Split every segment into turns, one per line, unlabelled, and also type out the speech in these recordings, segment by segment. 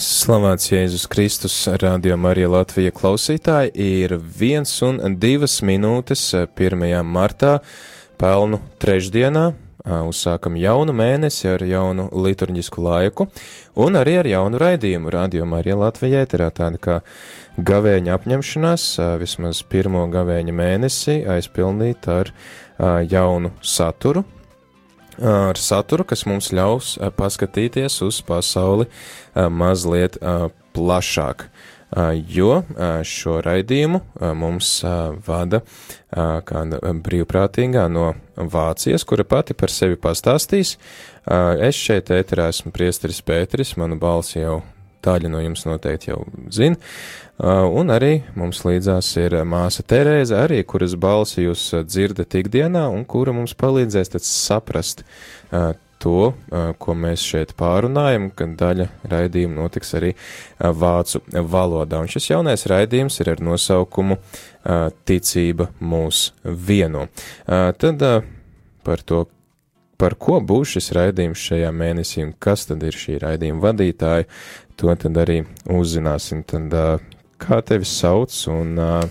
Slavēts Jēzus Kristus, Radio Marija Latvija klausītāji, ir viens un divas minūtes 1. martā, pelnu trešdienā, uzsākam jaunu mēnesi ar jaunu liturģisku laiku un arī ar jaunu raidījumu. Radio Marija Latvijai ir tāda kā gavēņa apņemšanās, vismaz pirmo gavēņa mēnesi aizpildīt ar jaunu saturu, ar saturu, kas mums ļaus paskatīties uz pasauli mazliet plašāk. Jo šo raidījumu mums vada kāda brīvprātīgā no Vācijas, kura pati par sevi pastāstīs. Es šeit ēterā esmu priesteris Pēteris, manu balsi jau daļa no jums noteikti jau zina. Un arī mums līdzās ir māsa Terēze, arī kuras balsi jūs dzirdat ikdienā un kura mums palīdzēs tad saprast to, ko mēs šeit pārunājam, kad daļa raidījuma notiks arī vācu valodā. Un šis jaunais raidījums ir ar nosaukumu Ticība mūs vieno. Tad par to, par ko būs šis raidījums šajā mēnesī un kas tad ir šī raidījuma vadītāja, to tad arī uzzināsim. Tad kā tevi sauc un uh,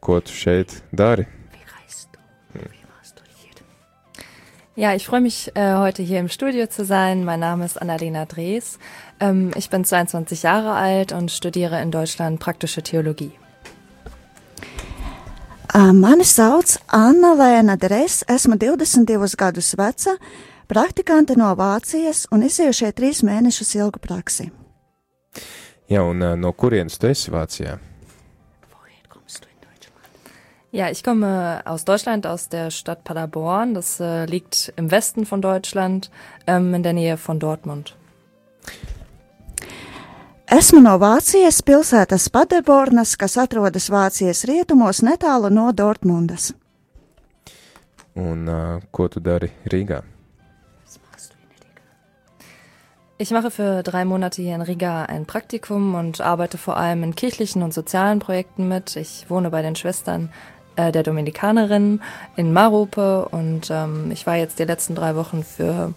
ko tu šeit dari?
Ja, ich freue mich, äh, heute hier im Studio zu sein. Mein Name ist Annalena Drees. Ähm, ich bin 22 Jahre alt und studiere in Deutschland praktische Theologie.
Mani sauc Anna Lēna Drees, esmu 22 gadus veca, praktikante no Vācijas un izēju šeit trīs mēnešus ilgu praksi.
Ja, un uh, no kurienes tu esi Vācijā?
Ja, ich komme aus Deutschland, aus der Stadt Paderborn. Das äh, liegt im Westen von Deutschland, ähm, in der Nähe von Dortmund.
Esmu no Vācijas pilsētas Paderbornas, kas atrodas Vācijas rietumos netālu no Dortmundas.
Un uh, ko tu dari Rīgā?
Ich mache für drei Monate hier in Riga ein Praktikum und arbeite vor allem in kirchlichen und sozialen Projekten mit. Ich wohne bei den Schwestern äh, der Dominikanerin in Marope und ähm, ich war jetzt die letzten drei Wochen für,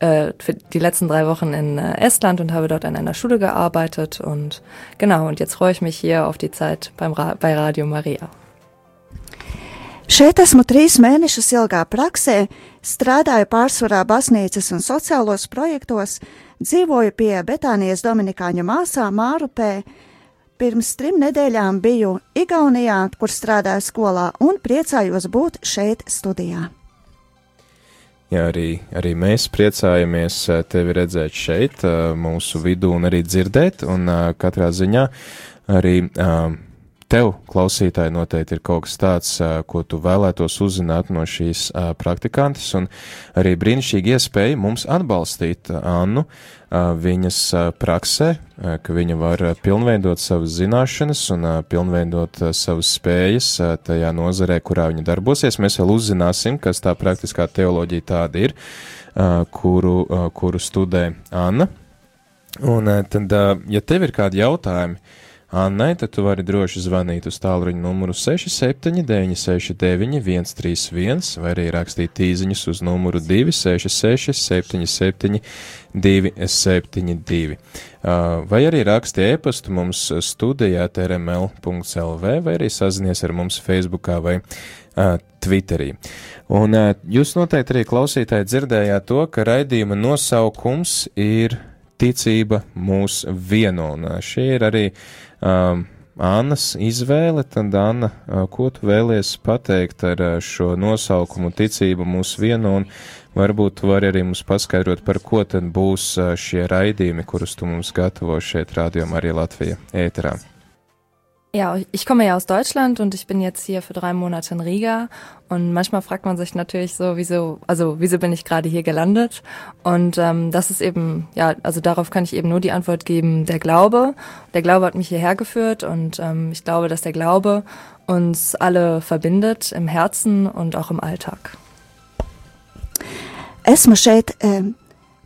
äh, für die letzten drei Wochen in äh, Estland und habe dort an einer Schule gearbeitet und genau und jetzt freue ich mich hier auf die Zeit beim Ra bei Radio Maria.
Šeit esmu trīs mēnešus ilgā praksē, strādāju pārsvarā baznīcas un sociālos projektos, dzīvoju pie Betānijas Dominikāņu māsām Mārupē. Pirms trim nedēļām biju Igaunijā, kur strādāju skolā, un priecājos būt šeit studijā.
Jā, arī, arī mēs priecājamies tevi redzēt šeit, mūsu vidū, un arī dzirdēt. Un katrā ziņā arī tev, klausītāji, noteikti ir kaut kas tāds, ko tu vēlētos uzzināt no šīs praktikantes, un arī brīnišķīgi iespēja mums atbalstīt Annu viņas praksē, ka viņa var pilnveidot savas zināšanas un pilnveidot savas spējas tajā nozarē, kurā viņa darbosies. Mēs vēl uzzināsim, kas tā praktiskā teoloģija tāda ir, kuru, kuru studē Anna. Un tad, ja tev ir kādi jautājumi, Annai, tad tu vari droši zvanīt uz tālruņa numuru 67, 969, 131, vai arī rakstīt īsiņus uz numuru 266, 77, 272. Vai arī raksti e-pastu mums studijā trml.lv, vai arī sazinies ar mums Facebookā vai uh, Twitterī. Un uh, jūs noteikti arī klausītāji dzirdējāt to, ka raidījuma nosaukums ir ticība mūs vieno, un uh, šī ir arī um, Annas izvēle, tad Anna, uh, ko tu vēlies pateikt ar uh, šo nosaukumu ticība mūs vieno, un varbūt tu vari arī mums paskaidrot, par ko tad būs uh, šie raidījumi, kurus tu mums gatavo šeit rādījumā arī Latvija ēterā.
Ja, ich komme ja aus Deutschland und ich bin jetzt hier für drei Monate in Riga. Und manchmal fragt man sich natürlich so, wieso, also wieso bin ich gerade hier gelandet? Und ähm, das ist eben, ja, also darauf kann ich eben nur die Antwort geben, der Glaube. Der Glaube hat mich hierher geführt und ähm, ich glaube, dass der Glaube uns alle verbindet im Herzen und auch im Alltag.
Esmu šeit e,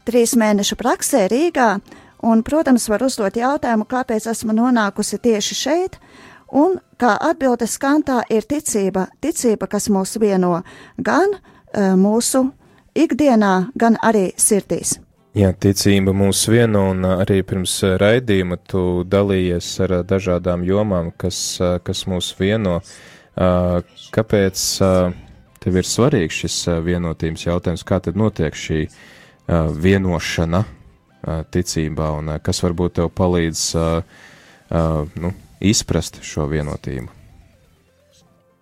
trīs mēnešu praksē Rīgā, un, protams, var uzdot jautājumu, kāpēc esmu nonākusi tieši šeit, Un kā atbildes kantā ir ticība, ticība, kas mūs vieno gan uh, mūsu ikdienā, gan arī sirdīs.
Jā, ticība mūs vieno, un arī pirms raidījuma tu dalījies ar dažādām jomām, kas, kas mūs vieno. Kāpēc tev ir svarīgs šis vienotības jautājums? Kā tad notiek šī vienošana ticībā, un kas varbūt tev palīdz nu, izprast šo vienotību?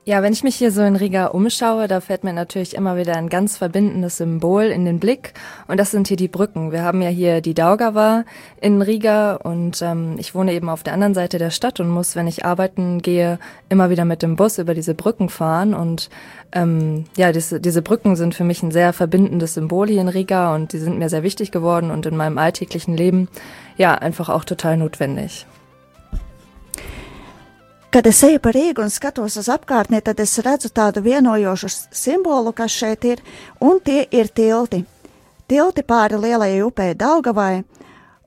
Ja, wenn ich mich hier so in Riga umschaue, da fällt mir natürlich immer wieder ein ganz verbindendes Symbol in den Blick. Und das sind hier die Brücken. Wir haben ja hier die Daugava in Riga und ähm, ich wohne eben auf der anderen Seite der Stadt und muss, wenn ich arbeiten gehe, immer wieder mit dem Bus über diese Brücken fahren. Und ähm, ja, diese, diese Brücken sind für mich ein sehr verbindendes Symbol hier in Riga und die sind mir sehr wichtig geworden und in meinem alltäglichen Leben ja einfach auch total notwendig.
Kad es eju pa Rīgu un skatos uz apkārtni, tad es redzu tādu vienojošu simbolu, kas šeit ir, un tie ir tilti. Tilti pāri lielajai upei Daugavai,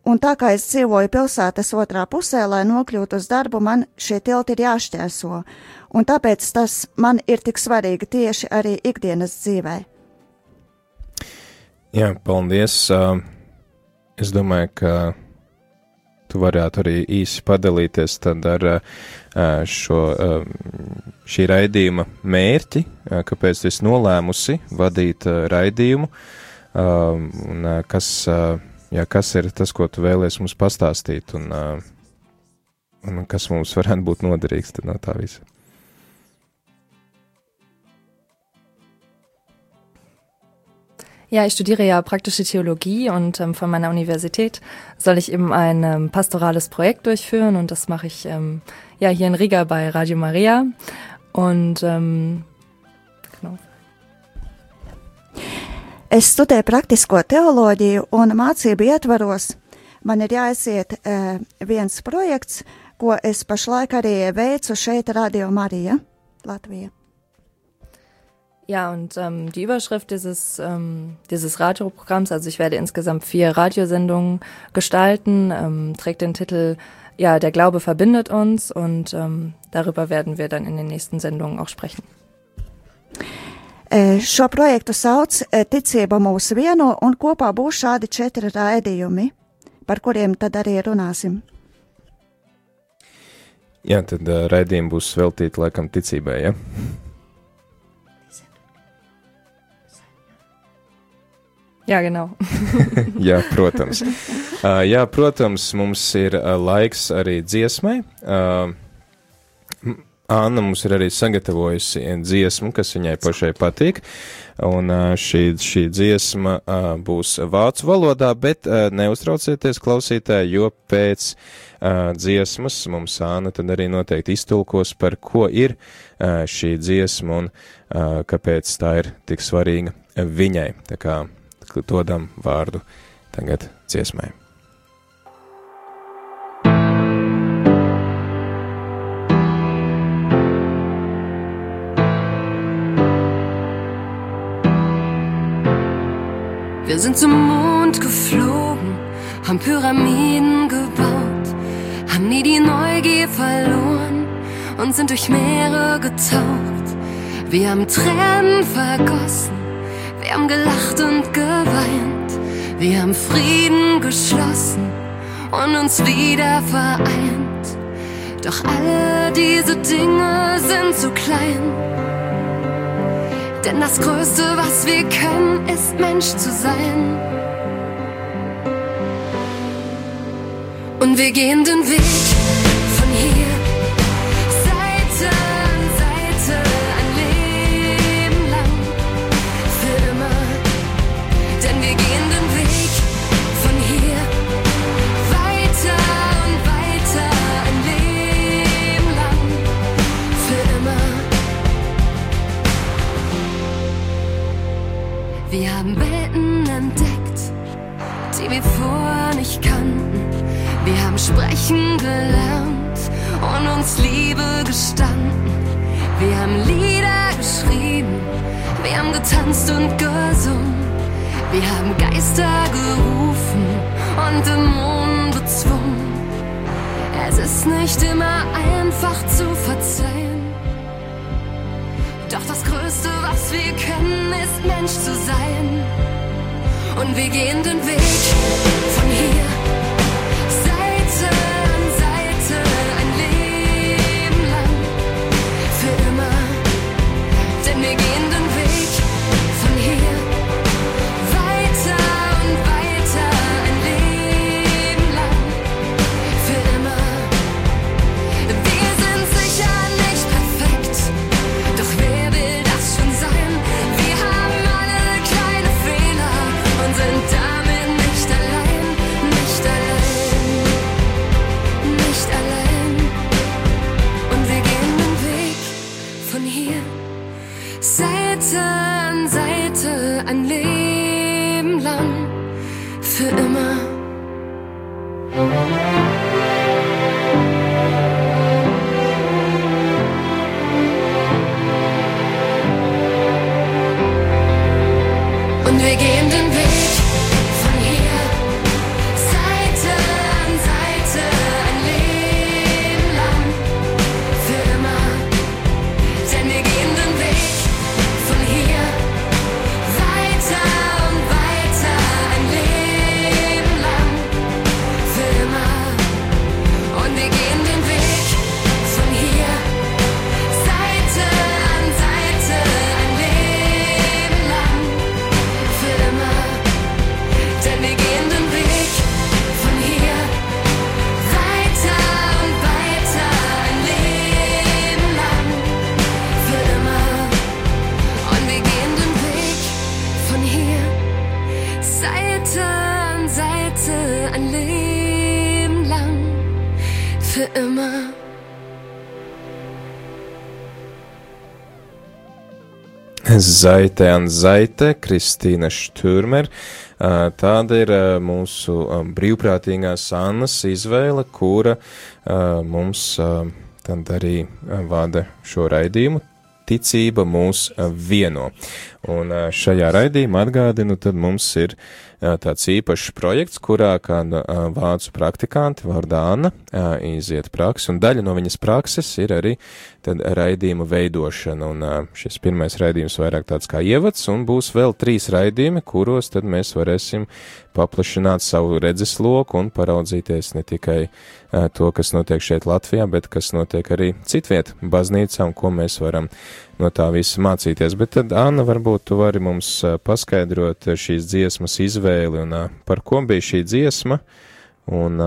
un tā kā es dzīvoju pilsētas otrā pusē, lai nokļūtu uz darbu, man šie tilti ir jāšķērso, un tāpēc tas man ir tik svarīgi tieši arī ikdienas dzīvē.
Jā, paldies. Es domāju, ka tu varētu arī īsi padalīties ar šo, šī raidījuma mērķi, kāpēc esi nolēmusi vadīt raidījumu, un kas, jā, kas ir tas, ko tu vēlies mums pastāstīt, un, un kas mums varētu būt noderīgs no tā visa.
Ja, ich studiere ja praktische Theologie und ähm, von meiner Universität soll ich eben ein ähm, pastorales Projekt durchführen und das mache ich ähm, ja hier in Riga bei Radio Maria und ähm, genau.
Es studēju praktisko teoloģiju un mācību ietvaros. Man ir jāaiziet uh, viens projekts, ko es pašlaik arī veicu šeit Radio Marija Latvija.
Ja, und ähm, die Überschrift dieses, ähm, dieses Radioprogramms, also ich werde insgesamt vier Radiosendungen gestalten, ähm, trägt den Titel Ja, der Glaube verbindet uns und ähm, darüber werden wir dann in den nächsten Sendungen auch sprechen.
E, šo projektu sauc e, Ticība mūs vieno, un kopā būs šādi četri raidījumi, par kuriem tad arī runāsim.
Jā, tad uh, raidījumi būs veltīti laikam ticībai, ja?
Jā, genau.
jā, protams. Uh, jā, protams, mums ir uh, laiks arī dziesmai. Uh, Anna mums ir arī sagatavojusi dziesmu, kas viņai pašai patīk, un šī, šī dziesma būs vācu valodā, bet neuztraucieties klausītāji, jo pēc dziesmas mums Anna tad arī noteikti iztulkos, par ko ir šī dziesma un kāpēc tā ir tik svarīga viņai. Tā kā dodam vārdu tagad dziesmai.
Wir sind zum Mond geflogen, haben Pyramiden gebaut, haben nie die Neugier verloren und sind durch Meere getaucht. Wir haben Tränen vergossen wir haben gelacht und geweint, wir haben Frieden geschlossen und uns wieder vereint. Doch alle diese Dinge sind zu klein. Denn das Größte, was wir können, ist Mensch zu sein. Und wir gehen den Weg sprechen gelernt und uns Liebe gestanden. Wir haben Lieder geschrieben, wir haben getanzt und gesungen. Wir haben Geister gerufen und Dämonen bezwungen. Es ist nicht immer einfach zu verzeihen. Doch das Größte, was wir können, ist Mensch zu sein. und wir gehen den Weg von hier.
Zaite an Zaite, Kristīna Šturmer. Tāda ir mūsu brīvprātīgās Annas izvēle, kura mums tad arī vada šo raidījumu. Ticība mūs vieno. Un šajā raidījumā atgādinu, tad mums ir tāds īpašs projekts, kurā kāda vācu praktikanti vārdā Anna iziet praksi, un daļa no viņas prakses ir arī tad raidījumu veidošana, un šis pirmais raidījums vairāk tāds kā ievads, un būs vēl trīs raidījumi, kuros tad mēs varēsim paplašināt savu redzesloku un paraudzīties ne tikai to, kas notiek šeit Latvijā, bet kas notiek arī citviet baznīcām, ko mēs varam no tā visa mācīties. Bet tad, Anna, varbūt tu vari mums paskaidrot šīs dziesmas izvēli un par ko bija šī dziesma un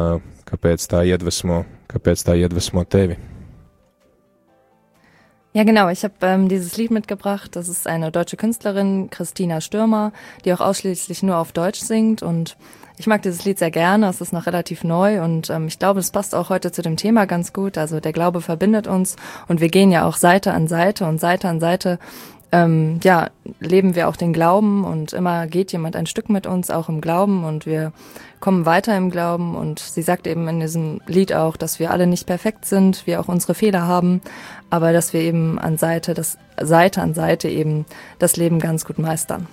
kāpēc tā iedvesmo, kāpēc tā iedvesmo tevi.
Ja, genau. Ich habe ähm, dieses Lied mitgebracht. Das ist eine deutsche Künstlerin, Christina Stürmer, die auch ausschließlich nur auf Deutsch singt. Und ich mag dieses Lied sehr gerne. Es ist noch relativ neu und ähm, ich glaube, es passt auch heute zu dem Thema ganz gut. Also der Glaube verbindet uns und wir gehen ja auch Seite an Seite und Seite an Seite. Ähm, ja, leben wir auch den Glauben und immer geht jemand ein Stück mit uns auch im Glauben und wir kommen weiter im Glauben und sie sagt eben in diesem Lied auch, dass wir alle nicht perfekt sind, wir auch unsere Fehler haben, aber dass wir eben an Seite, das Seite an Seite eben das Leben ganz gut meistern.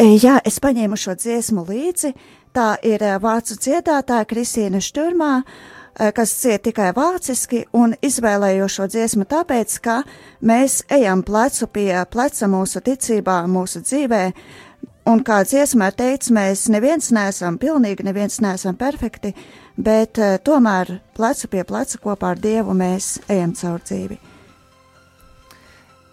E, Jā, es paņēmu šo dziesmu līdzi. Tā ir e, vācu dziedātāja Kristīna Šturmā, e, kas ciet tikai vāciski, un izvēlēju šo dziesmu tāpēc, ka mēs ejam plecu pie pleca mūsu ticībā, mūsu dzīvē, un kā dziesmā teica, mēs neviens neesam pilnīgi, neviens neesam perfekti, bet tomēr plecu pie pleca kopā ar Dievu mēs ejam caur dzīvi.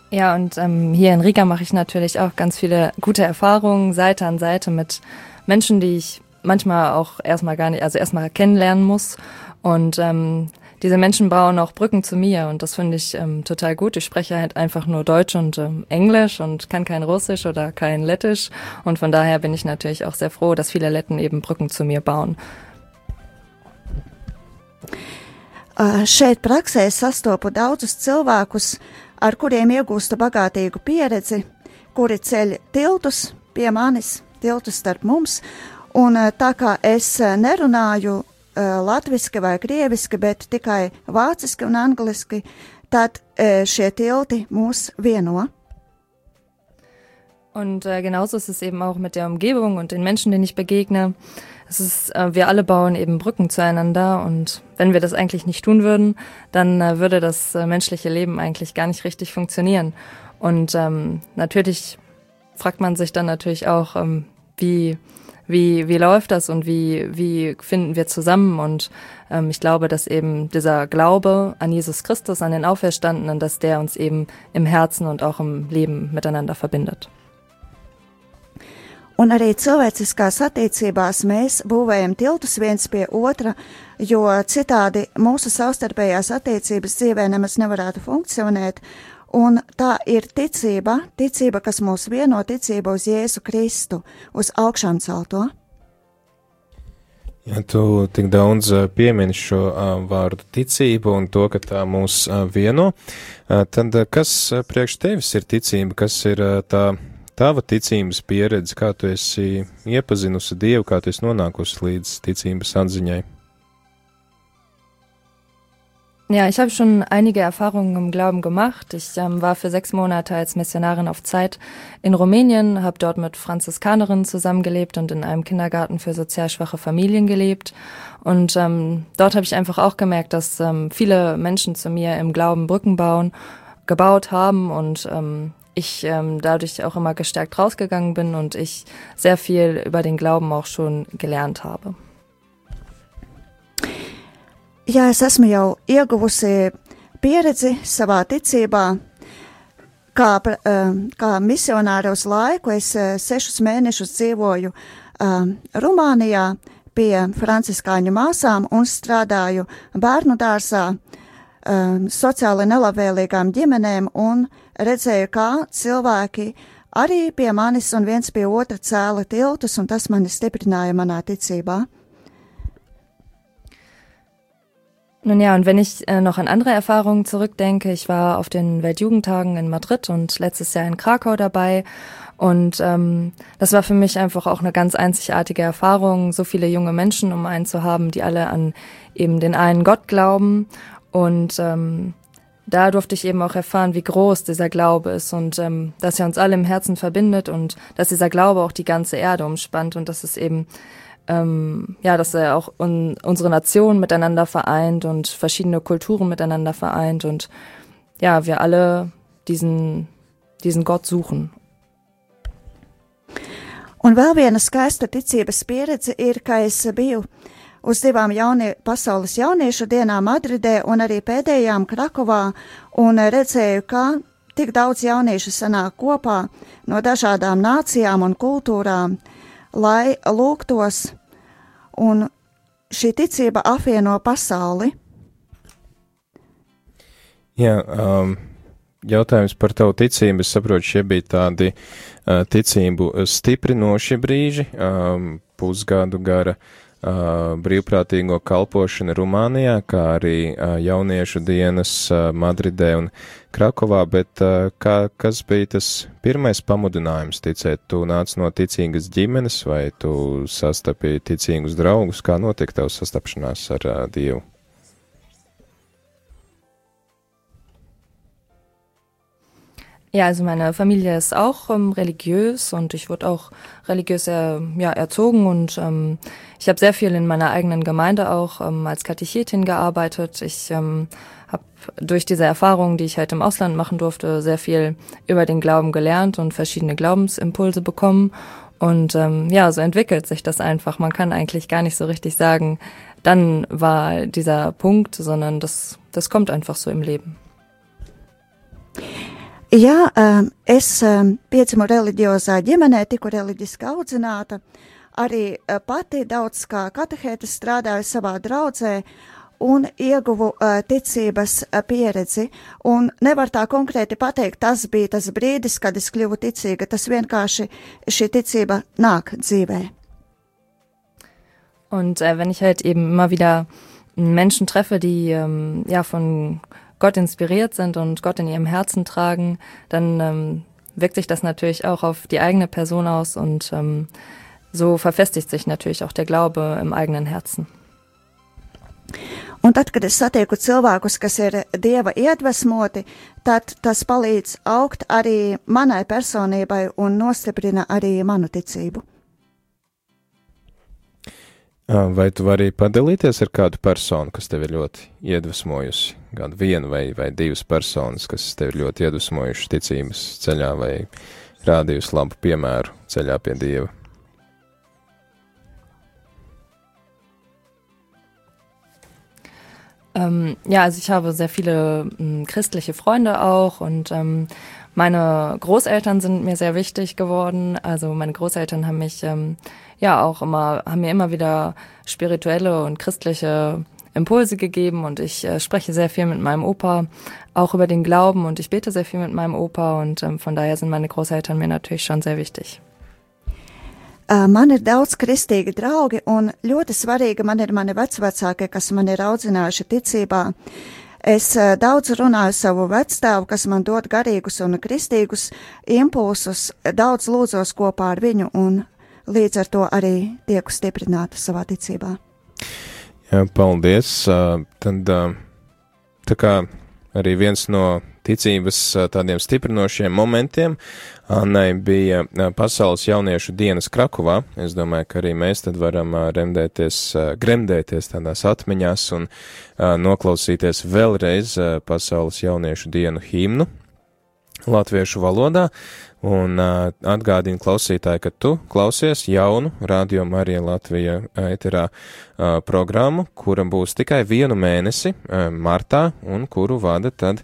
Ja, und ähm, hier in Riga mache ich natürlich auch ganz viele gute Erfahrungen, Seite an Seite mit Menschen, die ich manchmal auch erstmal gar nicht, also erstmal kennenlernen muss. Und ähm, diese Menschen bauen auch Brücken zu mir und das finde ich ähm, total gut. Ich spreche halt einfach nur Deutsch und ähm, Englisch und kann kein Russisch oder kein Lettisch. Und von daher bin ich natürlich auch sehr froh, dass viele Letten eben Brücken zu mir bauen.
Uh, Šeit praksē sastopu daudzus cilvēkus, ar kuriem iegūstu bagātīgu pieredzi, kuri ceļ tiltus pie manis, tiltus starp mums. Un uh, tā kā es uh, nerunāju uh, latviski vai krieviski, bet tikai vāciski un angliski, tad uh, šie tilti mūs vieno.
Und äh, genauso ist es eben auch mit der Umgebung und den Menschen, denen ich begegne. Es ist, äh, wir alle bauen eben Brücken zueinander und wenn wir das eigentlich nicht tun würden, dann äh, würde das äh, menschliche Leben eigentlich gar nicht richtig funktionieren. Und ähm, natürlich fragt man sich dann natürlich auch, ähm, wie, wie, wie läuft das und wie, wie finden wir zusammen? Und ähm, ich glaube, dass eben dieser Glaube an Jesus Christus, an den Auferstandenen, dass der uns eben im Herzen und auch im Leben miteinander verbindet.
Un arī cilvēciskās attiecībās mēs būvējam tiltus viens pie otra, jo citādi mūsu savstarpējās attiecības dzīvē nemaz nevarētu funkcionēt. Un tā ir ticība, ticība, kas mūs vieno, ticība uz Jēzu Kristu, uz augšām celto.
Ja tu tik daudz piemini šo uh, vārdu ticību un to, ka tā mūs uh, vieno, tad kas priekš tevis ir ticība, kas ir tā tava ticības pieredze, kā tu esi iepazinusi Dievu, kā tu esi nonākusi līdz ticības atziņai?
Ja, ich habe schon einige Erfahrungen im Glauben gemacht. Ich ähm, war für sechs Monate als Missionarin auf Zeit in Rumänien, habe dort mit Franziskanerinnen zusammengelebt und in einem Kindergarten für sozial schwache Familien gelebt. Und ähm, dort habe ich einfach auch gemerkt, dass ähm, viele Menschen zu mir im Glauben Brücken bauen, gebaut haben und ähm, ich ähm, dadurch auch immer gestärkt rausgegangen bin und ich sehr viel über den Glauben auch schon gelernt habe.
Jā, es esmu jau ieguvusi pieredzi savā ticībā. Kā, kā misionāra uz laiku, es sešus mēnešus dzīvoju um, Rumānijā pie franciskāņu māsām un strādāju bērnu dārzā um, sociāli nelabvēlīgām ģimenēm un redzēju, kā cilvēki arī pie manis un viens pie otra cēla tiltus, un tas mani stiprināja manā ticībā.
Nun ja, und wenn ich äh, noch an andere Erfahrungen zurückdenke, ich war auf den Weltjugendtagen in Madrid und letztes Jahr in Krakau dabei. Und ähm, das war für mich einfach auch eine ganz einzigartige Erfahrung, so viele junge Menschen um einen zu haben, die alle an eben den einen Gott glauben. Und ähm, da durfte ich eben auch erfahren, wie groß dieser Glaube ist und ähm, dass er uns alle im Herzen verbindet und dass dieser Glaube auch die ganze Erde umspannt und dass es eben ähm, ja, dass er auch un unsere Nation miteinander vereint und verschiedene Kulturen miteinander vereint und ja, wir alle diesen, diesen Gott suchen.
Un vēl viena skaista ticības pieredze ir, ka es biju uz divām jaunie, pasaules jauniešu dienām Madridē un arī pēdējām Krakovā un redzēju, kā tik daudz jauniešu sanāk kopā no dažādām nācijām un kultūrām, lai lūgtos un šī ticība apvieno pasauli.
Jā, um, jautājums par tavu ticību. Es saprotu, šie bija tādi uh, ticību stiprinoši brīži, um, pusgadu gara uh, brīvprātīgo kalpošana Rumānijā, kā arī uh, jauniešu dienas uh, Madridē un Krakovā, bet uh, kā, kas bija tas pirmais pamudinājums ticēt? Tu nāc no ticīgas ģimenes vai tu sastapīji ticīgus draugus? Kā notika tavs sastapšanās ar uh, Dievu?
Ja, also meine Familie ist auch ähm, religiös und ich wurde auch religiös äh, ja, erzogen und ähm, ich habe sehr viel in meiner eigenen Gemeinde auch ähm, als Katechetin gearbeitet. Ich ähm, habe durch diese Erfahrungen, die ich halt im Ausland machen durfte, sehr viel über den Glauben gelernt und verschiedene Glaubensimpulse bekommen. Und ähm, ja, so entwickelt sich das einfach. Man kann eigentlich gar nicht so richtig sagen, dann war dieser Punkt, sondern das, das kommt einfach so im Leben.
Jā, um, es um, piedzimu reliģiozā ģimenē, tiku reliģiski audzināta. Arī uh, pati daudz kā katehēta strādāju savā draudzē un ieguvu uh, ticības uh, pieredzi. Un nevar tā konkrēti pateikt, tas bija tas brīdis, kad es kļuvu ticīga. Tas vienkārši šī ticība nāk dzīvē.
Und äh, wenn ich halt eben immer wieder Menschen treffe, die ähm, ja von Gott inspiriert sind und Gott in ihrem Herzen tragen, dann ähm, wirkt sich das natürlich auch auf die eigene Person aus und ähm, so verfestigt sich natürlich auch der Glaube im eigenen Herzen.
Un tad, kad es satieku cilvēkus, kas ir dieva iedvesmoti, tad tas palīdz augt arī manai personībai un nostiprina arī manu ticību.
Vai tu vari padalīties ar kādu personu, kas tev ir ļoti iedvesmojusi? Kādu vienu vai, vai divas personas, kas tev ir ļoti iedvesmojušas ticības ceļā vai rādījusi labu piemēru ceļā pie Dieva.
Ähm, ja, also ich habe sehr viele ähm, christliche Freunde auch und ähm, meine Großeltern sind mir sehr wichtig geworden. Also meine Großeltern haben mich ähm, ja auch immer, haben mir immer wieder spirituelle und christliche Impulse gegeben und ich äh, spreche sehr viel mit meinem Opa, auch über den Glauben und ich bete sehr viel mit meinem Opa und ähm, von daher sind meine Großeltern mir natürlich schon sehr wichtig.
Man ir daudz kristīgi draugi, un ļoti svarīgi man ir mani vecvecākie, kas man ir audzinājuši ticībā. Es daudz runāju savu vecstāvu, kas man dod garīgus un kristīgus impulsus, daudz lūdzos kopā ar viņu, un līdz ar to arī tieku stiprināta savā ticībā.
Jā, paldies. Tad tā kā arī viens no ticības tādiem stiprinošiem momentiem Annai bija Pasaules jauniešu dienas Krakovā. Es domāju, ka arī mēs tad varam remdēties, gremdēties tādās atmiņās un noklausīties vēlreiz Pasaules jauniešu dienu himnu latviešu valodā. Un uh, atgādinu klausītāji, ka tu klausies jaunu Radio Marija Latvija eterā uh, programmu, kura būs tikai vienu mēnesi uh, martā un kuru vada tad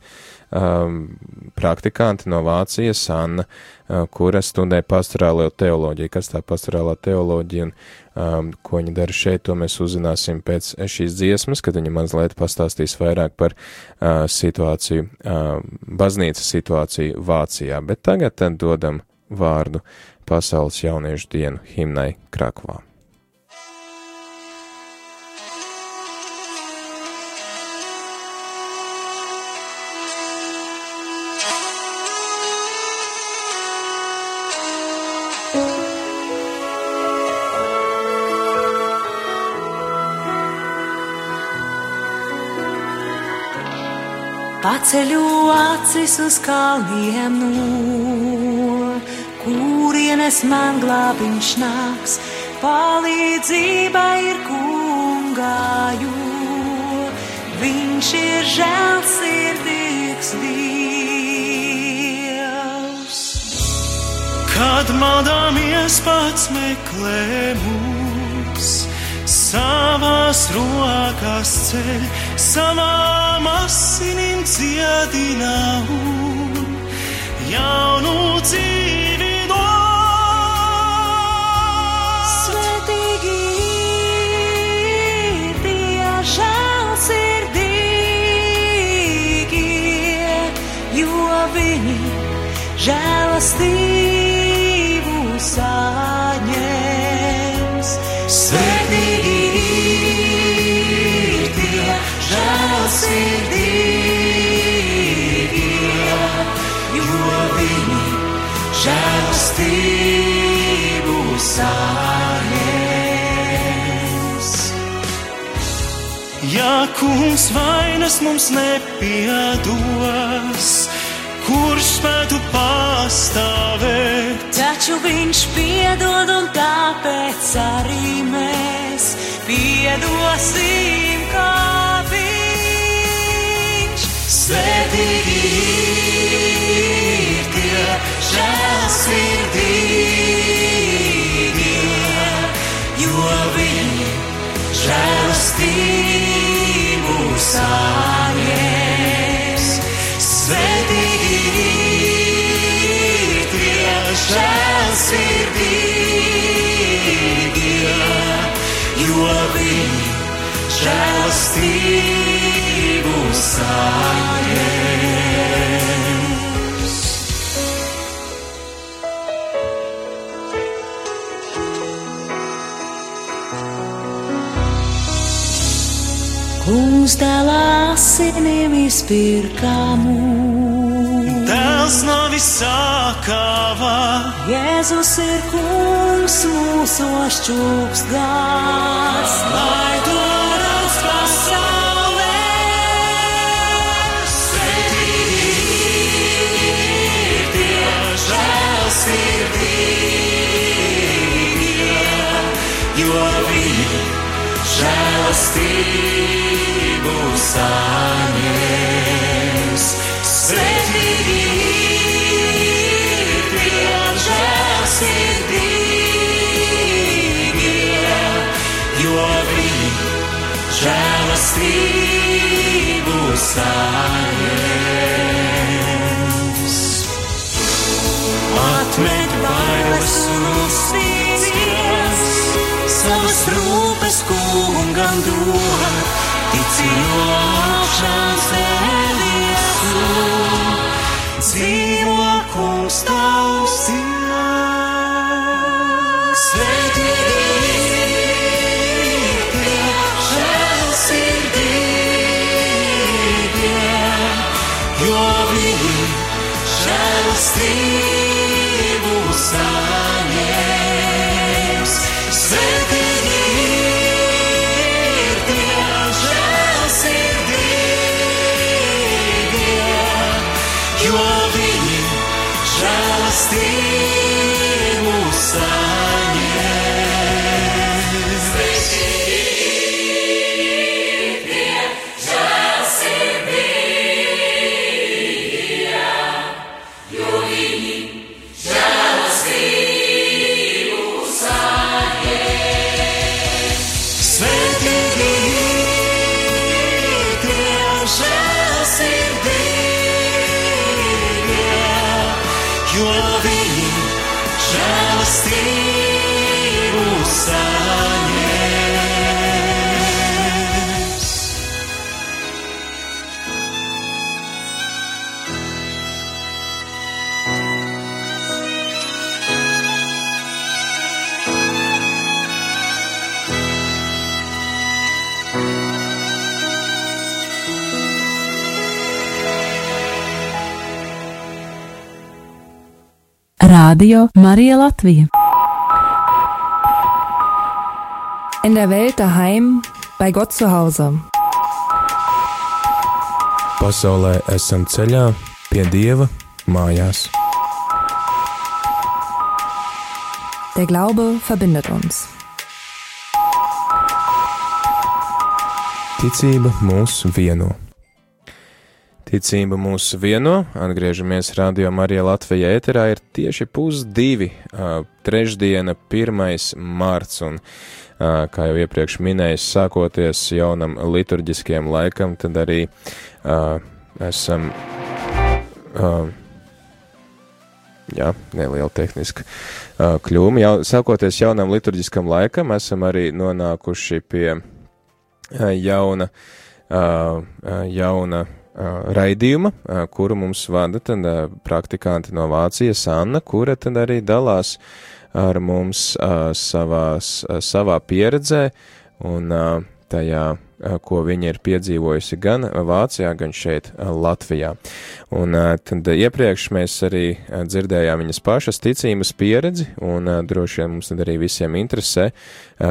um, praktikanti no Vācijas Anna, uh, kura studē pastorālo teoloģiju. Kas tā pastorālā teoloģija un um, ko viņa dara šeit, to mēs uzzināsim pēc šīs dziesmas, kad viņa mazliet pastāstīs vairāk par uh, situāciju, uh, baznīcas situāciju Vācijā. Bet tagad tad dodam vārdu Pasaules jauniešu dienu himnai Krakovā.
Paceļu acis uz kalniem no, kurienes man glābiņš nāks. Palīdzība ir kungāju, viņš ir žēlsirdīgs Dievs.
Kad maldāmies pats meklē mūs, savās rokās ceļ, savām asinīm dziedina un jaunu dzīvi
žēlastību saņems. Saņems.
Ja kungs vainas mums nepiedos, kurš spētu pastāvēt?
Taču viņš piedod, un tāpēc arī mēs piedosim, kā viņš.
Svētīgi ir tie žēlsirdīgie,
Jo viņi žēlastību saņems.
Svētīgi ir tie žēlsirdīgie,
Jo viņi žēlastību saņems. Kungs dēlā asinīm izpirkamu.
Tēls nav izsākāvā,
Jēzus ir kungs mūsu šķūks gars, lai to redz pasaulē.
jo viņi žēlastību saņems. Svētīgi priekšēsirdīgie, jo viņi žēlastību saņems. Atmet vairas un uzsvīties, savas rūpes kungam dod dzīvo kungs
Radio Marija Latvija.
In der Welt daheim, bei Gott zu Hause.
Pasaulē esam ceļā pie Dieva mājās.
Der Glaube verbindet uns.
Ticība mūs vieno. Ticība mūs vieno, atgriežamies radio Marija Latvijā ēterā, ir tieši pusdivi, trešdiena, 1. marts, un, kā jau iepriekš minējis, sākoties jaunam liturģiskiem laikam, tad arī esam, jā, neliela tehniska kļūme, jau, sākoties jaunam liturģiskam laikam, esam arī nonākuši pie jauna, jauna raidījuma, kuru mums vada tad praktikanti no Vācijas Anna, kura tad arī dalās ar mums savās, savā pieredzē un tajā, ko viņa ir piedzīvojusi gan Vācijā, gan šeit uh, Latvijā. Un uh, tad iepriekš mēs arī dzirdējām viņas pašas ticības pieredzi, un droši vien mums tad arī visiem interesē,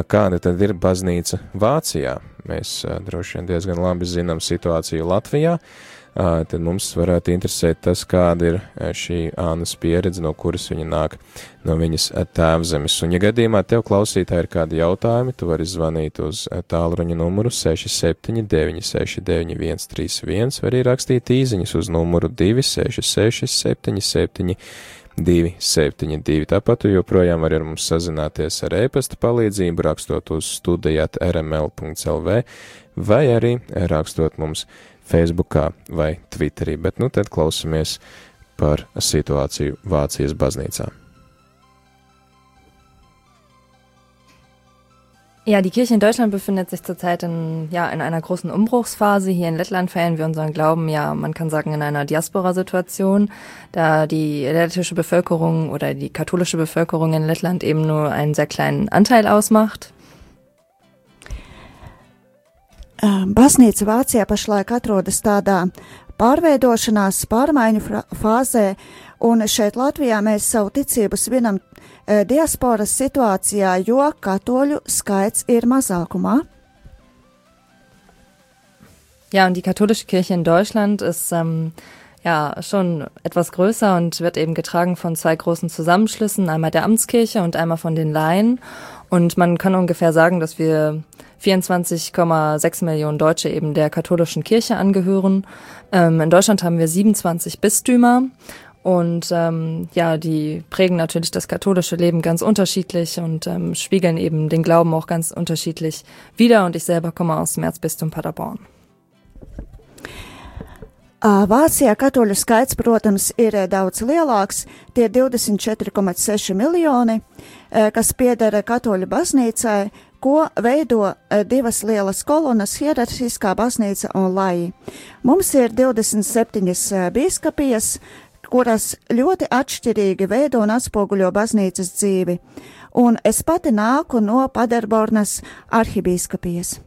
kāda tad ir baznīca Vācijā. Mēs droši vien diezgan labi zinām situāciju Latvijā, tad mums varētu interesēt tas, kāda ir šī Ānas pieredze, no kuras viņa nāk no viņas tēvzemes. Un, ja gadījumā tev klausītāji ir kādi jautājumi, tu vari zvanīt uz tālruņa numuru 679 691 31, vai arī rakstīt īziņas uz numuru 266 77 272. Tāpat tu joprojām vari ar mums sazināties ar e-pasta palīdzību, rakstot uz studijāt rml.lv vai arī rakstot mums Facebookā vai Twitterī, bet nu tad klausamies par situāciju Vācijas baznīcā.
Ja, die Kirche in Deutschland befindet sich zurzeit in, ja, in einer großen Umbruchsphase. Hier in Lettland feiern wir unseren Glauben, ja, man kann sagen, in einer Diaspora-Situation, da die lettische Bevölkerung oder die katholische Bevölkerung in Lettland eben nur einen sehr kleinen Anteil ausmacht.
Baznīca Vācijā pašlaik atrodas tādā pārveidošanās, pārmaiņu fāzē, un šeit Latvijā mēs savu ticību svinam eh, diasporas situācijā, jo katoļu skaits ir mazākumā.
Ja, und die katholische Kirche in Deutschland ist ähm, ja schon etwas größer und wird eben getragen von zwei großen Zusammenschlüssen, einmal der Amtskirche und einmal von den Laien. Und man kann ungefähr sagen, dass wir 24,6 Millionen Deutsche eben der katholischen Kirche angehören. Ähm, in Deutschland haben wir 27 Bistümer Und ähm, ja, die prägen natürlich das katholische Leben ganz unterschiedlich und ähm, spiegeln eben den Glauben auch ganz unterschiedlich wider. Und ich selber komme aus dem Erzbistum Paderborn.
Vācijā katoļu skaits, protams, ir daudz lielāks. Tie ir 24,6 miljoni, kas piedara katoļu baznīcai, ko veido divas lielas kolonas - hierarhiskā baznīca un laji. Mums ir 27 bīskapijas, kuras ļoti atšķirīgi veido un atspoguļo baznīcas dzīvi, un es pati nāku no Paderbornas arhibīskapijas.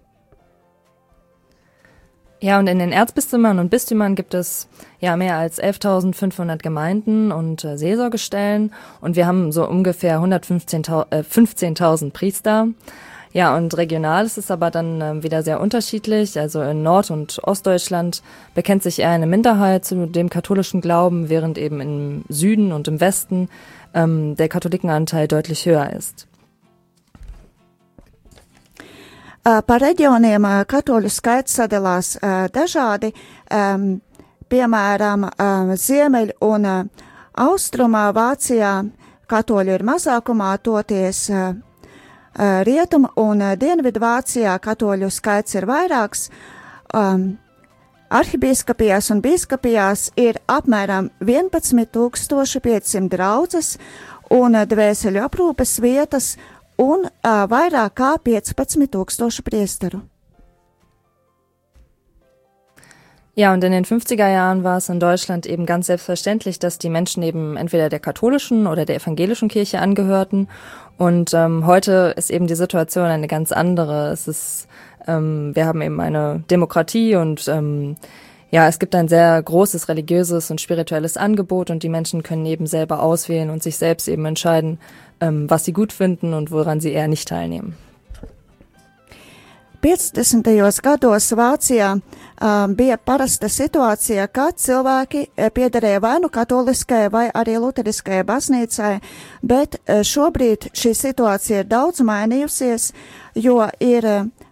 Ja, und in den Erzbistümern und Bistümern gibt es ja mehr als 11.500 Gemeinden und äh, Seelsorgestellen und wir haben so ungefähr 115.000 äh, 15 Priester. Ja, und regional ist es aber dann äh, wieder sehr unterschiedlich. Also in Nord- und Ostdeutschland bekennt sich eher eine Minderheit zu dem katholischen Glauben, während eben im Süden und im Westen ähm, der Katholikenanteil deutlich höher ist.
Par reģioniem katoļu skaits sadalās dažādi. Piemēram, Ziemeļ un Austrumā Vācijā katoļu ir mazākumā, toties Rietum un Dienvidu Vācijā katoļu skaits ir vairāks. Arhibīskapijās un bīskapijās ir apmēram 11,500 draudzes un dvēseļu aprūpes vietas un uh, vairāk kā 15,000 priesteru.
Ja, und in den 50er Jahren war es in Deutschland eben ganz selbstverständlich, dass die Menschen eben entweder der katholischen oder der evangelischen Kirche angehörten. Und ähm, heute ist eben die Situation eine ganz andere. Es ist, ähm, wir haben eben eine Demokratie und ähm, ja, es gibt ein sehr großes religiöses und spirituelles Angebot und die Menschen können eben selber auswählen und sich selbst eben entscheiden, ähm, was sie gut finden und woran sie eher nicht teilnehmen.
50. gados Vācijā um, bija parasta situācija, ka cilvēki piederēja vai nu katoliskajai vai arī luteriskajai baznīcai, bet šobrīd šī situācija ir daudz mainījusies, jo ir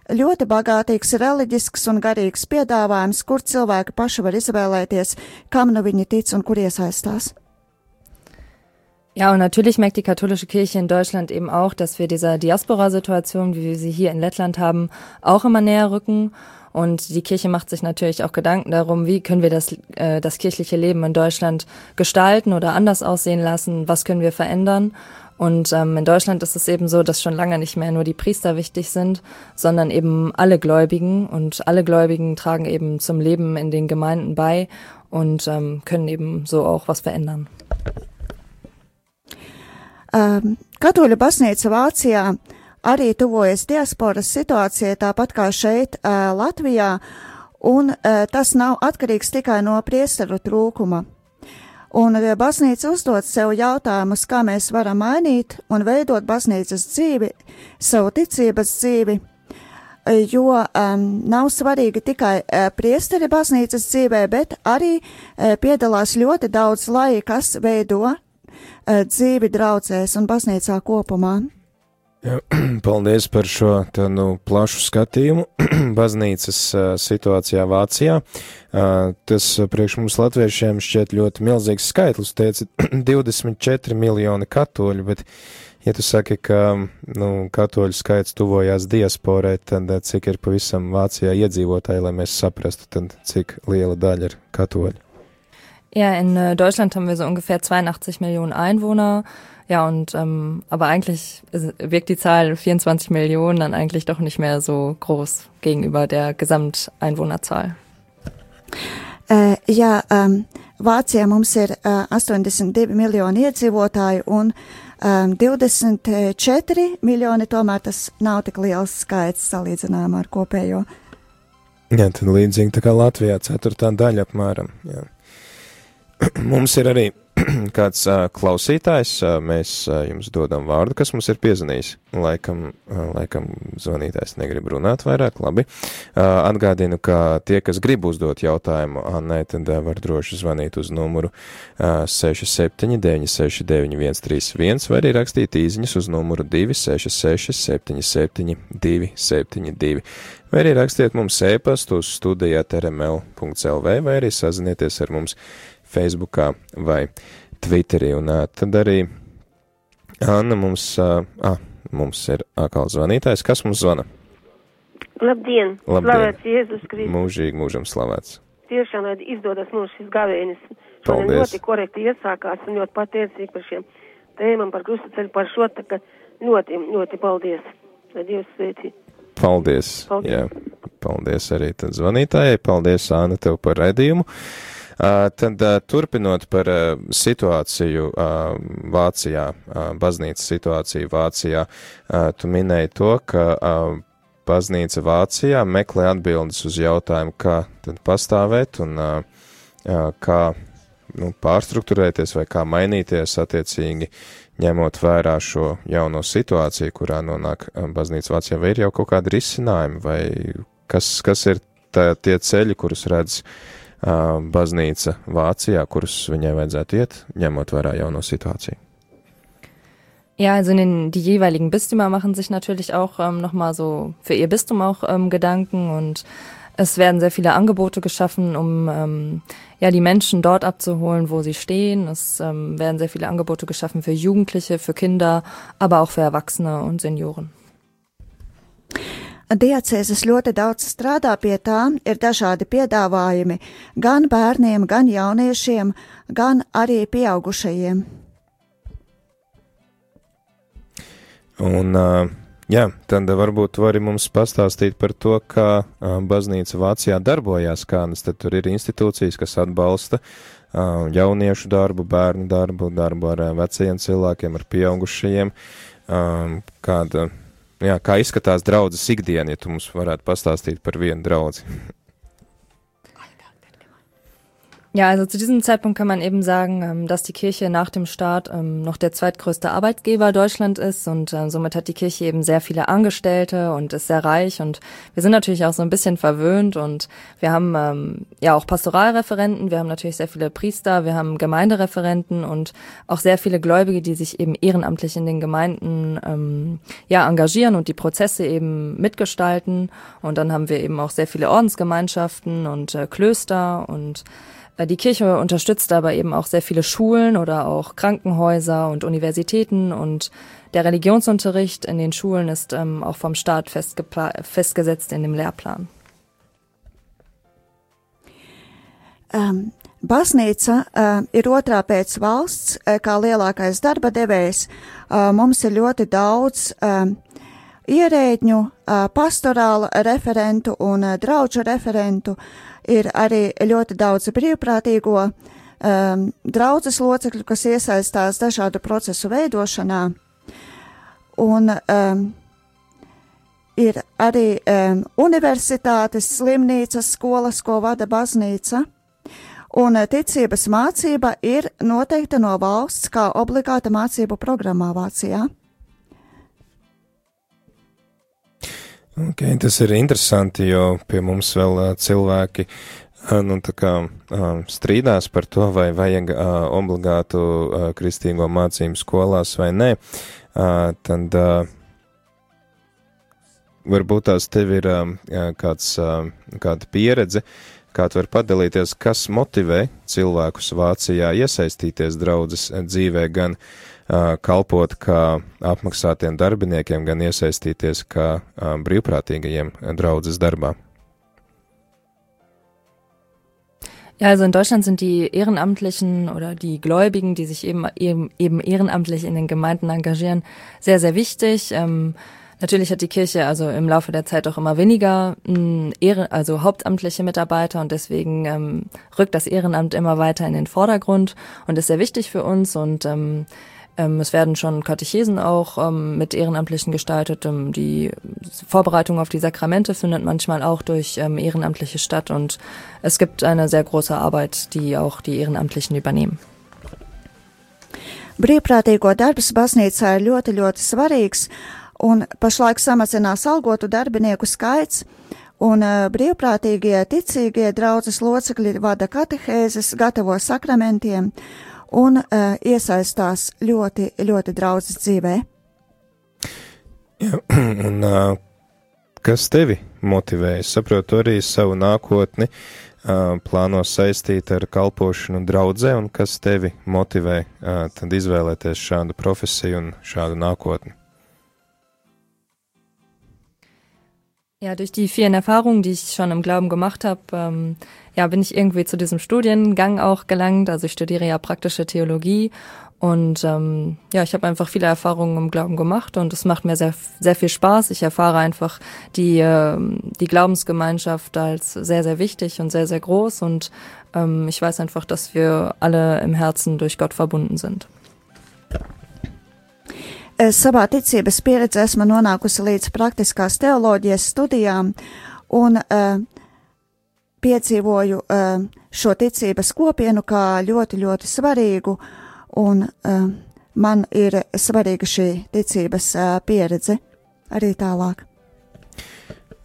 ļoti bagātīgs reliģisks un garīgs piedāvājums, kur cilvēki paši var izvēlēties, kam nu viņi tic un kur iesaistās.
Ja, und natürlich merkt die katholische Kirche in Deutschland eben auch, dass wir dieser Diaspora-Situation, wie wir sie hier in Lettland haben, auch immer näher rücken. Und die Kirche macht sich natürlich auch Gedanken darum, wie können wir das, äh, das kirchliche Leben in Deutschland gestalten oder anders aussehen lassen, was können wir verändern. Und ähm, in Deutschland ist es eben so, dass schon lange nicht mehr nur die Priester wichtig sind, sondern eben alle Gläubigen. Und alle Gläubigen tragen eben zum Leben in den Gemeinden bei und ähm, können eben so auch was verändern.
Um, Katoļu baznīca Vācijā arī tuvojas diasporas situācijai, tāpat kā šeit, Latvijā, un tas nav atkarīgs tikai no priesteru trūkuma. Un uh, baznīca uzdod sev jautājumus, kā mēs varam mainīt un veidot baznīcas dzīvi, savu ticības dzīvi, jo um, nav svarīgi tikai uh, priesteri baznīcas dzīvē, bet arī uh, piedalās ļoti daudz lai, kas veido dzīvi draudzēs un baznīcā kopumā.
Paldies par šo tā, nu, plašu skatījumu baznīcas situācijā Vācijā. Tas priekš mums latviešiem šķiet ļoti milzīgs skaitlis. Teici, 24 miljoni katoļu, bet, ja tu saki, ka nu, katoļu skaits tuvojās diasporai, tad cik ir pavisam Vācijā iedzīvotāji, lai mēs saprastu, tad cik liela daļa ir katoļu?
Ja, in Deutschland haben wir so ungefähr 82 Millionen Einwohner. Ja, und ähm, aber eigentlich wirkt die Zahl 24 Millionen dann eigentlich doch nicht mehr so groß gegenüber der Gesamteinwohnerzahl.
Uh, jā, um, Vācijā mums ir uh, 82 miljoni iedzīvotāji un um, 24 miljoni, tomēr tas nav tik liels skaits salīdzinājumā ar kopējo.
Jā, tad līdzīgi tā kā Latvijā ceturtā daļa apmēram. Jā. Mums ir arī kāds uh, klausītājs, uh, mēs uh, jums dodam vārdu, kas mums ir piezvanījis. Laikam, uh, laikam zvanītājs negrib runāt vairāk, labi. Uh, atgādinu, ka tie, kas grib uzdot jautājumu Annai, tad uh, var droši zvanīt uz numuru uh, 679 691 131 vai arī rakstīt īziņas uz numuru 266 77 272. Vai arī rakstiet mums e-pastu uz studijāt rml.lv vai arī sazinieties ar mums Facebookā vai Twitterī. Un tad arī Anna mums, ah, mums ir atkal zvanītājs. Kas mums zvana?
Labdien!
Labdien.
Slavēts Jēzus Kristus!
Mūžīgi mūžam slavēts.
Tiešām, lai izdodas mums šis gavēnis. Šodien ļoti korekti iesākās un ļoti pateicīgi par šiem tēmām, par krustaceļu, par šo, tā ka ļoti, ļoti paldies. Lai Dievs sveicī.
Paldies.
Paldies.
Jā, paldies arī tad zvanītājai. Paldies, Āna, tev par redzījumu. Uh, tad uh, turpinot par uh, situāciju Vācijā, baznīcas situāciju Vācijā, tu minēji to, ka baznīca Vācijā meklē atbildes uz jautājumu, kā tad pastāvēt un kā nu, pārstruktūrēties vai kā mainīties attiecīgi, ņemot vērā šo jauno situāciju, kurā nonāk uh, baznīca Vācijā, vai ir jau kaut kādi risinājumi, vai kas, kas ir tā, tie ceļi, kurus redz uh, baznīca Vācijā, kurus viņai vajadzētu iet, ņemot vērā jauno situāciju.
Ja, also den, die jeweiligen Bistümer machen sich natürlich auch ähm, nochmal so für ihr Bistum auch ähm, Gedanken und es werden sehr viele Angebote geschaffen, um ähm, ja die Menschen dort abzuholen, wo sie stehen. Es ähm, werden sehr viele Angebote geschaffen für Jugendliche, für Kinder, aber auch für Erwachsene und Senioren.
Diecēzes ļoti daudz strādā pie tā, ir dažādi piedāvājumi gan bērniem, gan jauniešiem, gan arī pieaugušajiem.
Un, uh, jā, tad varbūt vari mums pastāstīt par to, kā baznīca Vācijā darbojās, kādas tad tur ir institūcijas, kas atbalsta jauniešu darbu, bērnu darbu, darbu ar vecajiem cilvēkiem, ar pieaugušajiem, kāda, jā, kā izskatās draudzes ikdiena, ja tu mums varētu pastāstīt par vienu draudzi.
Ja, also zu diesem Zeitpunkt kann man eben sagen, ähm, dass die Kirche nach dem Staat ähm, noch der zweitgrößte Arbeitgeber Deutschland ist und äh, somit hat die Kirche eben sehr viele Angestellte und ist sehr reich und wir sind natürlich auch so ein bisschen verwöhnt und wir haben ähm, ja auch Pastoralreferenten, wir haben natürlich sehr viele Priester, wir haben Gemeindereferenten und auch sehr viele Gläubige, die sich eben ehrenamtlich in den Gemeinden ja engagieren und die Prozesse eben mitgestalten und dann haben wir eben auch sehr viele Ordensgemeinschaften und äh, Klöster und die Kirche unterstützt aber eben auch sehr viele Schulen oder auch Krankenhäuser und Universitäten und der Religionsunterricht in den Schulen ist ähm, auch vom Staat festgesetzt in dem Lehrplan.
Um, Baznīca uh, ir otrā pēc valsts, uh, kā lielākais darba devējs. Uh, mums ir ļoti daudz uh, ierēģņu, uh, pastorāla referentu un uh, draugu referentu. Uh, ir arī ļoti daudz brīvprātīgo um, draudzes locekļu, kas iesaistās dažādu procesu veidošanā. Un um, ir arī um, universitātes, slimnīcas, skolas, ko vada baznīca. Un ticības mācība ir noteikta no valsts kā obligāta mācību programmā Vācijā.
Okay, tas ir interesanti, jo pie mums vēl uh, cilvēki nu, kā, uh, strīdās par to, vai vajag uh, obligātu uh, kristīgo mācību skolās vai nē. Uh, tad uh, varbūt tās tev ir uh, kāds, uh, kāda pieredze, kā tu vari padalīties, kas motivē cilvēkus Vācijā iesaistīties draudzes dzīvē gan uh, kalpot kā apmaksātiem darbiniekiem, gan iesaistīties kā brīvprātīgajiem draudzes darbā.
Ja, also in Deutschland sind die Ehrenamtlichen oder die Gläubigen, die sich eben, eben, eben ehrenamtlich in den Gemeinden engagieren, sehr, sehr wichtig. Ähm, natürlich hat die Kirche also im Laufe der Zeit auch immer weniger mh, Ehre, also hauptamtliche Mitarbeiter und deswegen ähm, rückt das Ehrenamt immer weiter in den Vordergrund und ist sehr wichtig für uns und ähm, ähm, es werden schon Katechesen auch ähm, mit Ehrenamtlichen gestaltet. Ähm, die Vorbereitung auf die Sakramente findet manchmal auch durch ähm, Ehrenamtliche statt und es gibt eine sehr große Arbeit, die auch die Ehrenamtlichen übernehmen.
Brīvprātīgo darbs baznīcā ir ļoti, ļoti svarīgs, un pašlaik samazinās algotu darbinieku skaits, un uh, brīvprātīgie ticīgie draudzes locekļi vada katehēzes, gatavo sakramentiem, un uh, iesaistās ļoti, ļoti draudzes dzīvē.
Jā, un uh, Kas tevi motivē? Es saprotu arī savu nākotni, plāno saistīt ar kalpošanu draudzē, un kas tevi motivē tad izvēlēties šādu profesiju un šādu nākotni?
Ja, durch die vielen Erfahrungen, die ich schon im Glauben gemacht habe, ähm, ja, bin ich irgendwie zu diesem Studiengang auch gelangt. Also ich studiere ja praktische Theologie und ähm, ja, ich habe einfach viele Erfahrungen im Glauben gemacht und es macht mir sehr, sehr viel Spaß. Ich erfahre einfach die, äh, die Glaubensgemeinschaft als sehr, sehr wichtig und sehr, sehr groß und ähm, ich weiß einfach, dass wir alle im Herzen durch Gott verbunden sind.
Es savā ticības pieredzē esmu nonākusi līdz praktiskās teoloģijas studijām un uh, piedzīvoju uh, šo ticības kopienu kā ļoti, ļoti svarīgu un uh, man ir svarīga šī ticības uh, pieredze arī tālāk.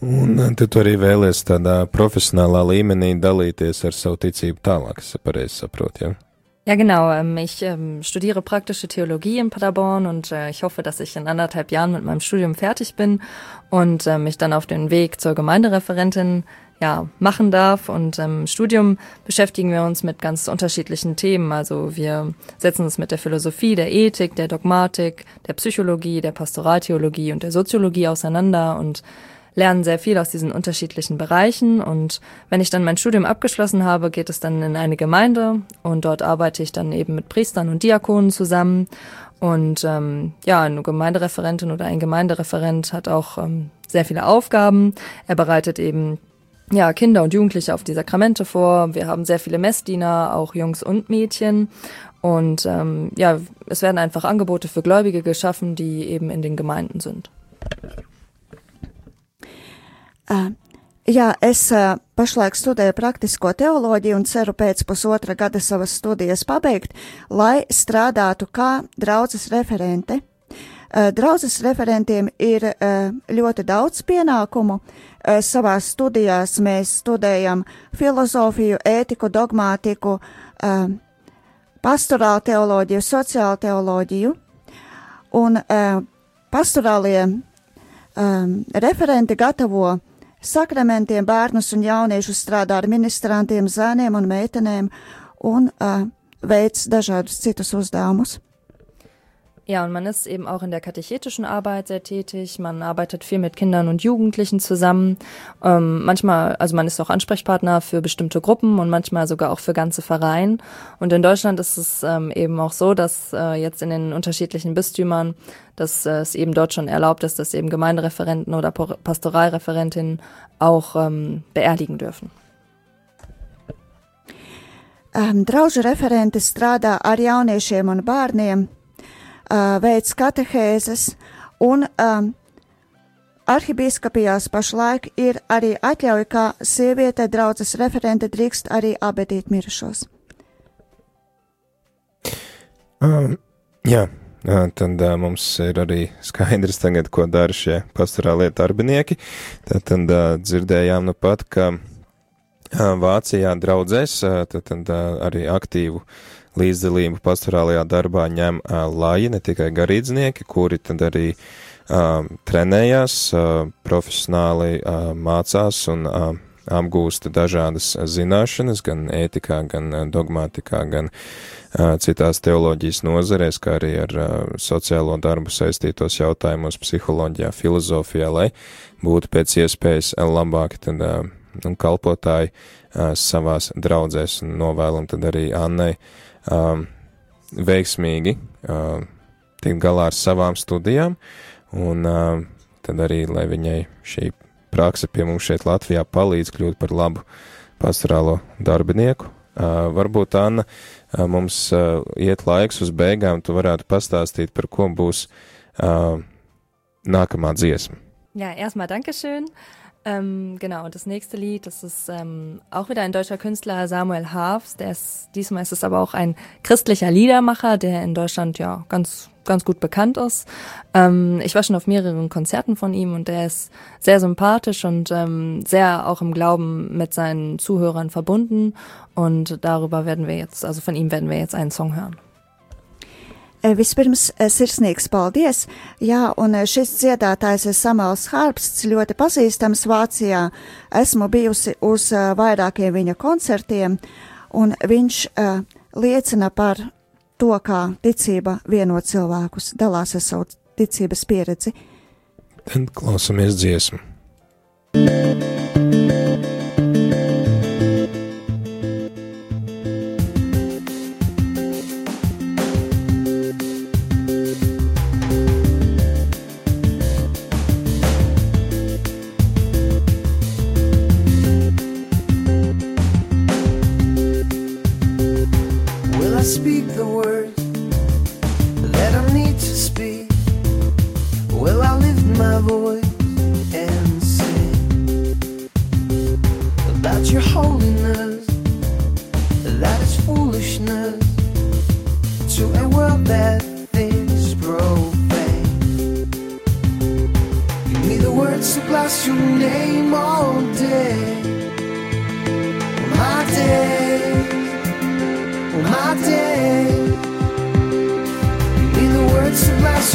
Un tu arī vēlies tādā profesionālā līmenī dalīties ar savu ticību tālāk, es pareizi saprotu, ja?
Ja, genau. Ähm, ich ähm, studiere praktische Theologie in Paderborn und äh, ich hoffe, dass ich in anderthalb Jahren mit meinem Studium fertig bin und äh, mich dann auf den Weg zur Gemeindereferentin ja, machen darf. Und im Studium beschäftigen wir uns mit ganz unterschiedlichen Themen. Also wir setzen uns mit der Philosophie, der Ethik, der Dogmatik, der Psychologie, der Pastoraltheologie und der Soziologie auseinander und lernen sehr viel aus diesen unterschiedlichen Bereichen. Und wenn ich dann mein Studium abgeschlossen habe, geht es dann in eine Gemeinde und dort arbeite ich dann eben mit Priestern und Diakonen zusammen. Und ähm, ja, eine Gemeindereferentin oder ein Gemeindereferent hat auch ähm, sehr viele Aufgaben. Er bereitet eben ja, Kinder und Jugendliche auf die Sakramente vor. Wir haben sehr viele Messdiener, auch Jungs und Mädchen. Und ähm, ja, es werden einfach Angebote für Gläubige geschaffen, die eben in den Gemeinden sind.
Uh, jā, es uh, pašlaik studēju praktisko teoloģiju un ceru pēc pusotra gada savas studijas pabeigt, lai strādātu kā draudzes referente. Uh, draudzes referentiem ir uh, ļoti daudz pienākumu, uh, savās studijās mēs studējam filozofiju, ētiku, dogmātiku, pastorālu teoloģiju, sociālu teoloģiju, un pastorālie referenti gatavo sakramentiem bērnus un jauniešus strādā ar ministrantiem, zēniem un meitenēm un veids dažādus citus uzdevumus.
Ja, und man ist eben auch in der katechetischen Arbeit sehr tätig. Man arbeitet viel mit Kindern und Jugendlichen zusammen. Ähm, manchmal, also man ist auch Ansprechpartner für bestimmte Gruppen und manchmal sogar auch für ganze Vereine. Und in Deutschland ist es ähm, eben auch so, dass äh, jetzt in den unterschiedlichen Bistümern, dass äh, es eben dort schon erlaubt ist, dass eben Gemeindereferenten oder Pastoralreferentinnen auch ähm, beerdigen dürfen.
Um, draugu referente strādā ar jauniešiem un bērniem veids katehēzes, un um, arhibīskapijās pašlaik ir arī atļauja, ka sieviete draudzes referente drīkst arī abedīt mirušos.
Um, jā, tad uh, mums ir arī skaidrs tagad, ko dara šie pastorālie darbinieki. Tad, tad uh, dzirdējām nu pat, ka uh, Vācijā draudzēs, uh, tad, tad uh, arī aktīvu uh, līdzdalību pastorālajā darbā ņem uh, laji, ne tikai garīdznieki, kuri tad arī uh, trenējās, uh, profesionāli uh, mācās un uh, apgūsta dažādas zināšanas, gan ētikā, gan dogmātikā, gan uh, citās teoloģijas nozarēs, kā arī ar uh, sociālo darbu saistītos jautājumos, psiholoģijā, filozofijā, lai būtu pēc iespējas labāki tad, uh, un kalpotāji savās draudzēs. Un novēlam tad arī Annai um, veiksmīgi uh, tikt galā ar savām studijām, un uh, tad arī, lai viņai šī prakse pie mums šeit Latvijā palīdz kļūt par labu pastorālo darbinieku. Uh, varbūt, Anna, uh, mums uh, iet laiks uz beigām, tu varētu pastāstīt, par ko būs uh, nākamā dziesma.
Jā, erstmal Dankeschön. Ähm, genau, das nächste Lied, das ist ähm, auch wieder ein deutscher Künstler, Samuel Haafs. Der ist, diesmal ist es aber auch ein christlicher Liedermacher, der in Deutschland ja ganz, ganz gut bekannt ist. Ähm, ich war schon auf mehreren Konzerten von ihm und der ist sehr sympathisch und ähm, sehr auch im Glauben mit seinen Zuhörern verbunden. Und darüber werden wir jetzt, also von ihm werden wir jetzt einen Song hören.
Vispirms sirsnīgs paldies, jā, un šis dziedātājs ir Samuels Harpsts, ļoti pazīstams Vācijā. Esmu bijusi uz vairākiem viņa koncertiem, un viņš uh, liecina par to, kā ticība vieno cilvēkus, dalās ar savu ticības pieredzi.
Tad klausamies dziesmu. just your name all day. All my day, all my day. In the words of last.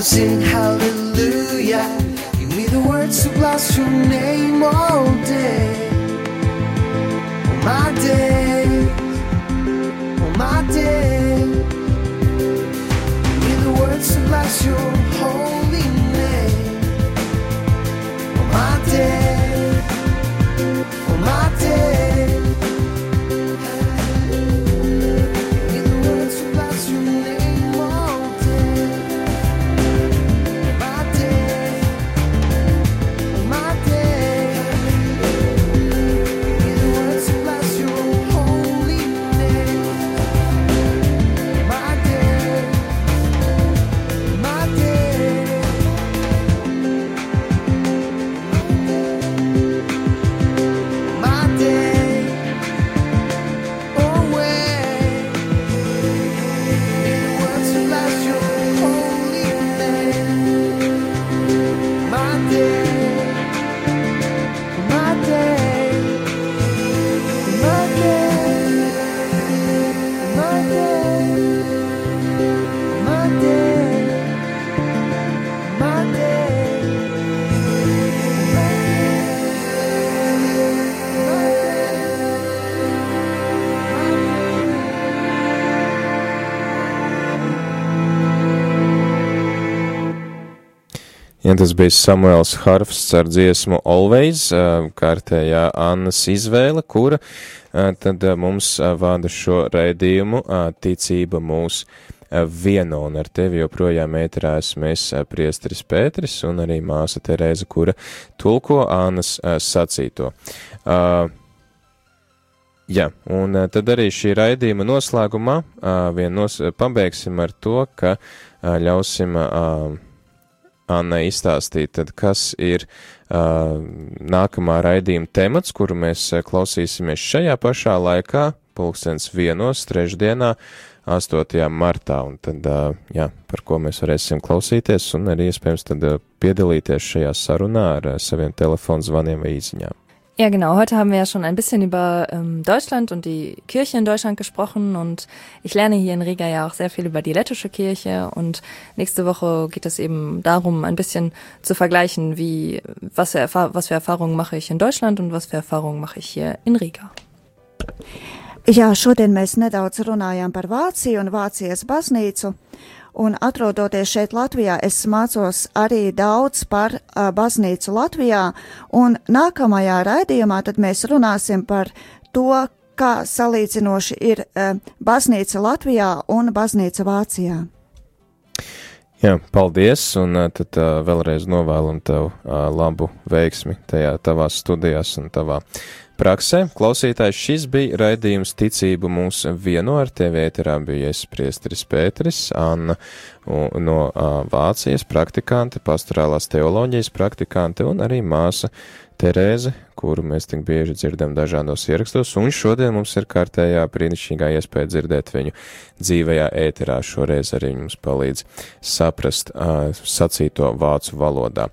Ja tas bija Samuels Harfs ar dziesmu Always, kārtējā Annas izvēle, kura tad mums vada šo raidījumu ticība mūs vieno, un ar tevi joprojām ēterā esmu es priesteris Pēteris un arī māsa Terēza, kura tulko Annas sacīto. Jā, un tad arī šī raidījuma noslēgumā vien nos, pabeigsim ar to, ka ļausim Anna izstāstīt, tad kas ir uh, nākamā raidījuma temats, kuru mēs klausīsimies šajā pašā laikā, pulkstens vienos, trešdienā, 8. martā, un tad, uh, jā, par ko mēs varēsim klausīties, un arī iespējams tad uh, piedalīties šajā sarunā ar uh, saviem telefonu zvaniem vai īziņām.
Ja, genau. Heute haben wir ja schon ein bisschen über ähm, Deutschland und die Kirche in Deutschland gesprochen und ich lerne hier in Riga ja auch sehr viel über die lettische Kirche und nächste Woche geht es eben darum, ein bisschen zu vergleichen, wie, was für, was für Erfahrungen mache ich in Deutschland und was für Erfahrungen mache ich hier in Riga.
Jā, šodien mēs nedaudz runājām par Vāciju un Vācijas baznīcu. Un atrodoties šeit Latvijā, es mācos arī daudz par uh, baznīcu Latvijā, un nākamajā raidījumā tad mēs runāsim par to, kā salīdzinoši ir uh, baznīca Latvijā un baznīca Vācijā.
Jā, paldies, un tad uh, vēlreiz novēlam tev uh, labu veiksmi tajā tavās studijās un tavā praksē. Klausītājs, šis bija raidījums Ticību mūs vieno ar tevi ēterā bija es priestris Pēteris, Anna no Vācijas praktikante, pastorālās teoloģijas praktikante un arī māsa Terēze, kuru mēs tik bieži dzirdam dažādos ierakstos, un šodien mums ir kārtējā brīnišķīgā iespēja dzirdēt viņu dzīvajā ēterā. Šoreiz arī mums palīdz saprast uh, sacīto vācu valodā.